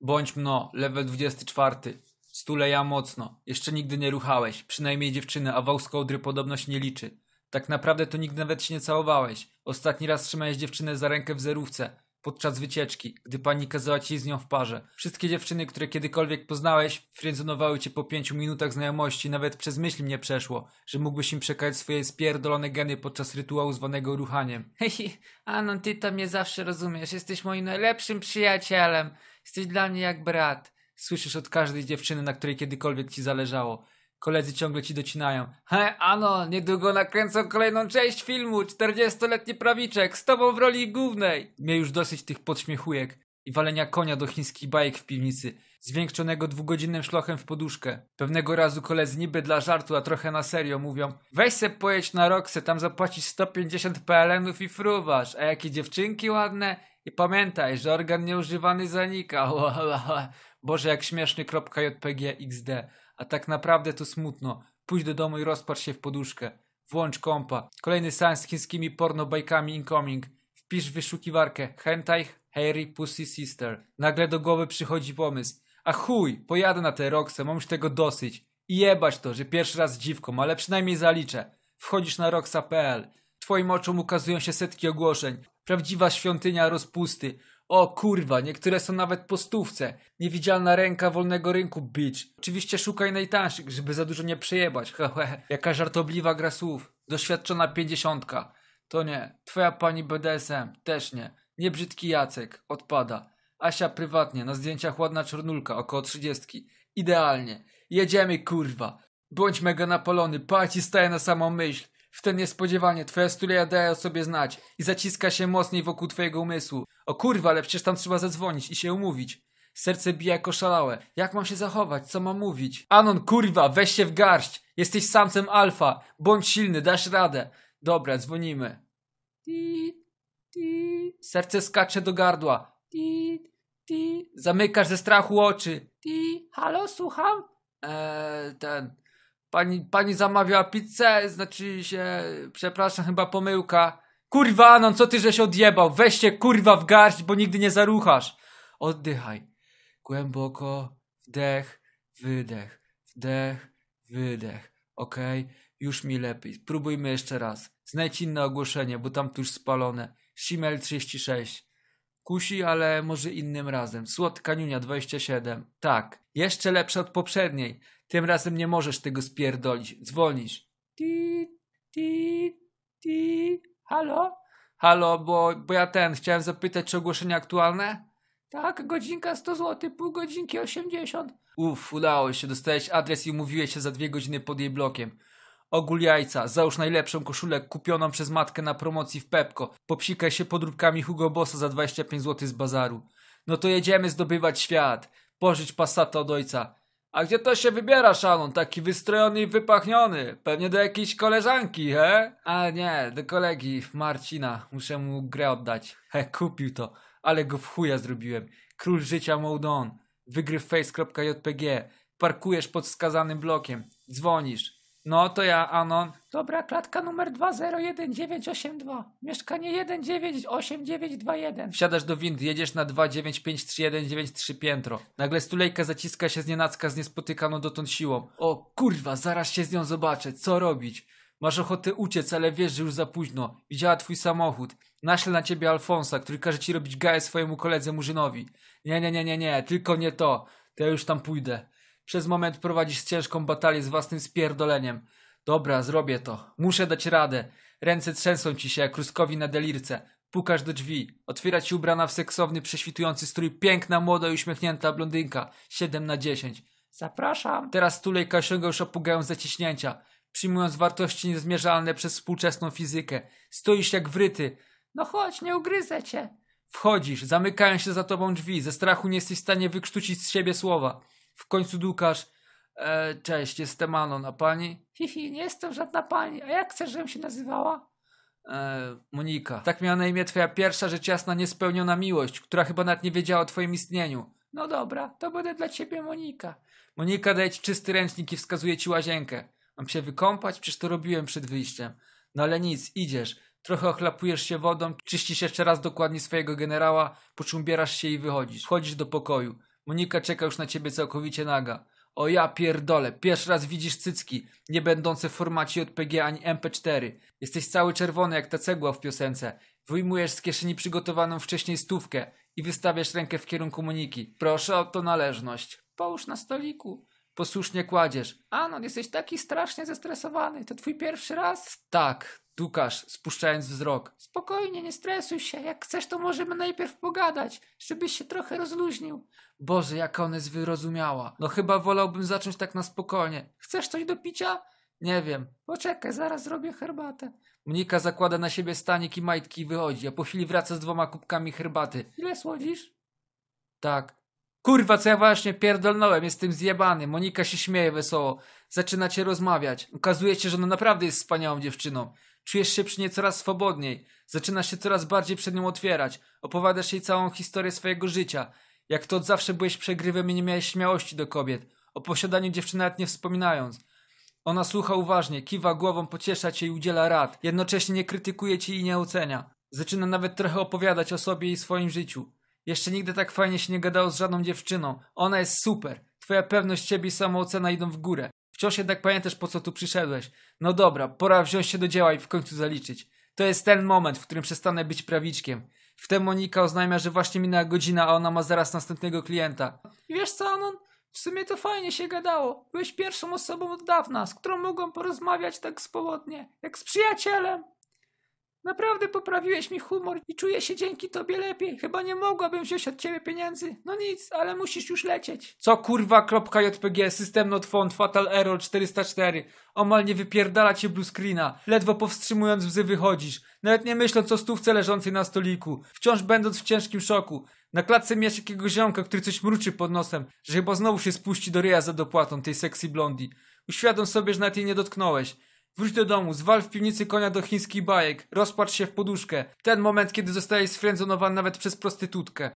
Bądź mno, level 24. Stuleja mocno. Jeszcze nigdy nie ruchałeś. Przynajmniej dziewczyny, a wał z kołdry podobno się nie liczy. Tak naprawdę to nigdy nawet się nie całowałeś. Ostatni raz trzymałeś dziewczynę za rękę w zerówce. Podczas wycieczki, gdy pani kazała ci z nią w parze. Wszystkie dziewczyny, które kiedykolwiek poznałeś, friendzonowały cię po pięciu minutach znajomości. Nawet przez myśl mi nie przeszło, że mógłbyś im przekazać swoje spierdolone geny podczas rytuału zwanego ruchaniem. Hehe, Anon, ty to mnie zawsze rozumiesz. Jesteś moim najlepszym przyjacielem. Jesteś dla mnie jak brat. Słyszysz od każdej dziewczyny, na której kiedykolwiek ci zależało. Koledzy ciągle ci docinają. He, ano, niedługo nakręcą kolejną część filmu. 40-letni prawiczek z tobą w roli głównej. Mnie już dosyć tych podśmiechujek i walenia konia do chińskich bajek w piwnicy, zwiększonego dwugodzinnym szlochem w poduszkę. Pewnego razu koledzy niby dla żartu, a trochę na serio mówią Weź se pojedź na Roxę, tam zapłacisz 150 PLN-ów i fruwasz, a jakie dziewczynki ładne. I pamiętaj, że organ nieużywany zanika. Boże, jak śmieszny JPG XD. A tak naprawdę to smutno. Pójdź do domu i rozpacz się w poduszkę. Włącz kompa. Kolejny seans z chińskimi pornobajkami incoming. Wpisz w wyszukiwarkę hentai, hairy, pussy, sister. Nagle do głowy przychodzi pomysł. A chuj, pojadę na tę Roxę, mam już tego dosyć. I jebać to, że pierwszy raz z dziwką, ale przynajmniej zaliczę. Wchodzisz na roxa.pl. Twoim oczom ukazują się setki ogłoszeń. Prawdziwa świątynia rozpusty. O kurwa, niektóre są nawet po stówce. Niewidzialna ręka wolnego rynku, bitch. Oczywiście szukaj najtańszych, żeby za dużo nie przejebać. Hehe. Jaka żartobliwa gra słów. Doświadczona pięćdziesiątka. To nie. Twoja pani BDSM. Też nie. Nie brzydki Jacek. Odpada. Asia prywatnie. Na zdjęciach ładna czornulka. Około trzydziestki. Idealnie. Jedziemy kurwa. Bądź mega napalony. Parci staje na samą myśl. Wtedy niespodziewanie twoja stuleja daje o sobie znać i zaciska się mocniej wokół twojego umysłu. O kurwa, ale przecież tam trzeba zadzwonić i się umówić. Serce bije jako szalałe. Jak mam się zachować? Co mam mówić? Anon, kurwa, weź się w garść. Jesteś samcem alfa. Bądź silny, dasz radę. Dobra, dzwonimy. Serce skacze do gardła. Zamykasz ze strachu oczy. Halo, słucham? Eee, ten... Pani, pani zamawiała pizzę, znaczy się, przepraszam, chyba pomyłka. Kurwa, Anon, co ty żeś odjebał? Weź się kurwa w garść, bo nigdy nie zaruchasz. Oddychaj. Głęboko, wdech, wydech, wdech, wydech. Okej, już mi lepiej. Spróbujmy jeszcze raz. Znajdź inne ogłoszenie, bo tam tu już spalone. Shimel 36. Kusi, ale może innym razem. Słodka Niunia 27. Tak, jeszcze lepsze od poprzedniej. Tym razem nie możesz tego spierdolić. Dzwonisz. Ti, ti, ti. Halo? Halo, bo, bo ja ten, chciałem zapytać, czy ogłoszenia aktualne? Tak, godzinka 100 zł, pół godzinki 80. Uff, udało się, dostałeś adres i umówiłeś się za dwie godziny pod jej blokiem. Ogól jajca, załóż najlepszą koszulę kupioną przez matkę na promocji w Pepko. Popsikaj się podróbkami Hugo Bossa za 25 zł z bazaru. No to jedziemy zdobywać świat. Pożycz pasata od ojca. A gdzie to się wybiera, Shannon? Taki wystrojony i wypachniony. Pewnie do jakiejś koleżanki, he? A nie, do kolegi Marcina. Muszę mu grę oddać. He, kupił to. Ale go w chuja zrobiłem. Król życia mode. Wygryw face.jpg. Parkujesz pod wskazanym blokiem. Dzwonisz. No to ja, Anon. Dobra, klatka numer 201982. Mieszkanie 198921. Wsiadasz do windy, jedziesz na 2953193 piętro. Nagle stulejka zaciska się z nienacka z niespotykaną dotąd siłą. O kurwa, zaraz się z nią zobaczę. Co robić? Masz ochotę uciec, ale wiesz, że już za późno. Widziała twój samochód. Naśle na ciebie Alfonsa, który każe ci robić gaję swojemu koledze Murzynowi. Nie, nie, nie, nie, nie, tylko nie to. To ja już tam pójdę. Przez moment prowadzisz ciężką batalię z własnym spierdoleniem. Dobra, zrobię to. Muszę dać radę. Ręce trzęsą ci się jak ruskowi na delirce. Pukasz do drzwi. Otwiera ci ubrana w seksowny, prześwitujący strój piękna, młoda i uśmiechnięta blondynka. 7 na 10. Zapraszam. Teraz tulejka osiąga już opugając zaciśnięcia. Przyjmując wartości niezmierzalne przez współczesną fizykę. Stoisz jak wryty. No chodź, nie ugryzę cię. Wchodzisz, zamykają się za tobą drzwi. Ze strachu nie jesteś w stanie wykrztucić z siebie słowa. W końcu dukasz. E, cześć, jestem Anon, a pani? Hihi, nie jestem żadna pani. A jak chcesz, żebym się nazywała? E, Monika. Tak miała na imię twoja pierwsza rzecz jasna niespełniona miłość, która chyba nawet nie wiedziała o twoim istnieniu. No dobra, to będę dla ciebie Monika. Monika daje ci czysty ręcznik i wskazuje ci łazienkę. Mam się wykąpać? Przecież to robiłem przed wyjściem. No ale nic, idziesz. Trochę ochlapujesz się wodą, czyścisz jeszcze raz dokładnie swojego generała, po czym ubierasz się i wychodzisz. Wchodzisz do pokoju. Monika czeka już na ciebie całkowicie naga. O ja pierdolę, pierwszy raz widzisz cycki, nie będące w formacie JPG ani MP4. Jesteś cały czerwony jak ta cegła w piosence. Wyjmujesz z kieszeni przygotowaną wcześniej stówkę i wystawiasz rękę w kierunku Moniki. Proszę o to należność. Połóż na stoliku. Posłusznie kładziesz. Anon, jesteś taki strasznie zestresowany. To twój pierwszy raz? Tak, dukasz, spuszczając wzrok. Spokojnie, nie stresuj się. Jak chcesz, to możemy najpierw pogadać, żebyś się trochę rozluźnił. Boże, jak ona jest wyrozumiała. No chyba wolałbym zacząć tak na spokojnie. Chcesz coś do picia? Nie wiem. Poczekaj, zaraz zrobię herbatę. Monika zakłada na siebie stanik i majtki i wychodzi, a po chwili wraca z dwoma kubkami herbaty. Ile słodzisz? Tak. Kurwa, co ja właśnie pierdolnąłem, jestem zjebany. Monika się śmieje wesoło. Zaczynacie rozmawiać. Okazuje się, że ona naprawdę jest wspaniałą dziewczyną. Czujesz się przy niej coraz swobodniej. Zaczynasz się coraz bardziej przed nią otwierać. Opowiadasz jej całą historię swojego życia. Jak to od zawsze byłeś przegrywem i nie miałeś śmiałości do kobiet. O posiadaniu dziewczyny nawet nie wspominając. Ona słucha uważnie, kiwa głową, pociesza cię i udziela rad. Jednocześnie nie krytykuje cię i nie ocenia. Zaczyna nawet trochę opowiadać o sobie i swoim życiu. Jeszcze nigdy tak fajnie się nie gadało z żadną dziewczyną. Ona jest super. Twoja pewność siebie i samoocena idą w górę. Wciąż jednak pamiętasz, po co tu przyszedłeś. No dobra, pora wziąć się do dzieła i w końcu zaliczyć. To jest ten moment, w którym przestanę być prawiczkiem. Wtem Monika oznajmia, że właśnie minęła godzina, a ona ma zaraz następnego klienta. Wiesz co, Anon? W sumie to fajnie się gadało. Byłeś pierwszą osobą od dawna, z którą mogłam porozmawiać tak swobodnie, jak z przyjacielem. Naprawdę poprawiłeś mi humor i czuję się dzięki tobie lepiej. Chyba nie mogłabym wziąć od ciebie pieniędzy. No nic, ale musisz już lecieć. Co kurwa, kropka JPG, system not found, fatal error 404. Omal nie wypierdala cię blue screena. Ledwo powstrzymując łzy wychodzisz. Nawet nie myśląc o stówce leżącej na stoliku. Wciąż będąc w ciężkim szoku. Na klatce mijasz jakiegoś ziomka, który coś mruczy pod nosem, że chyba znowu się spuści do ryja za dopłatą tej sexy blondi. Uświadom sobie, że nawet jej nie dotknąłeś. Wróć do domu, zwal w piwnicy konia do chińskich bajek, rozpłacz się w poduszkę. Ten moment, kiedy zostajesz sfrędzonowany nawet przez prostytutkę.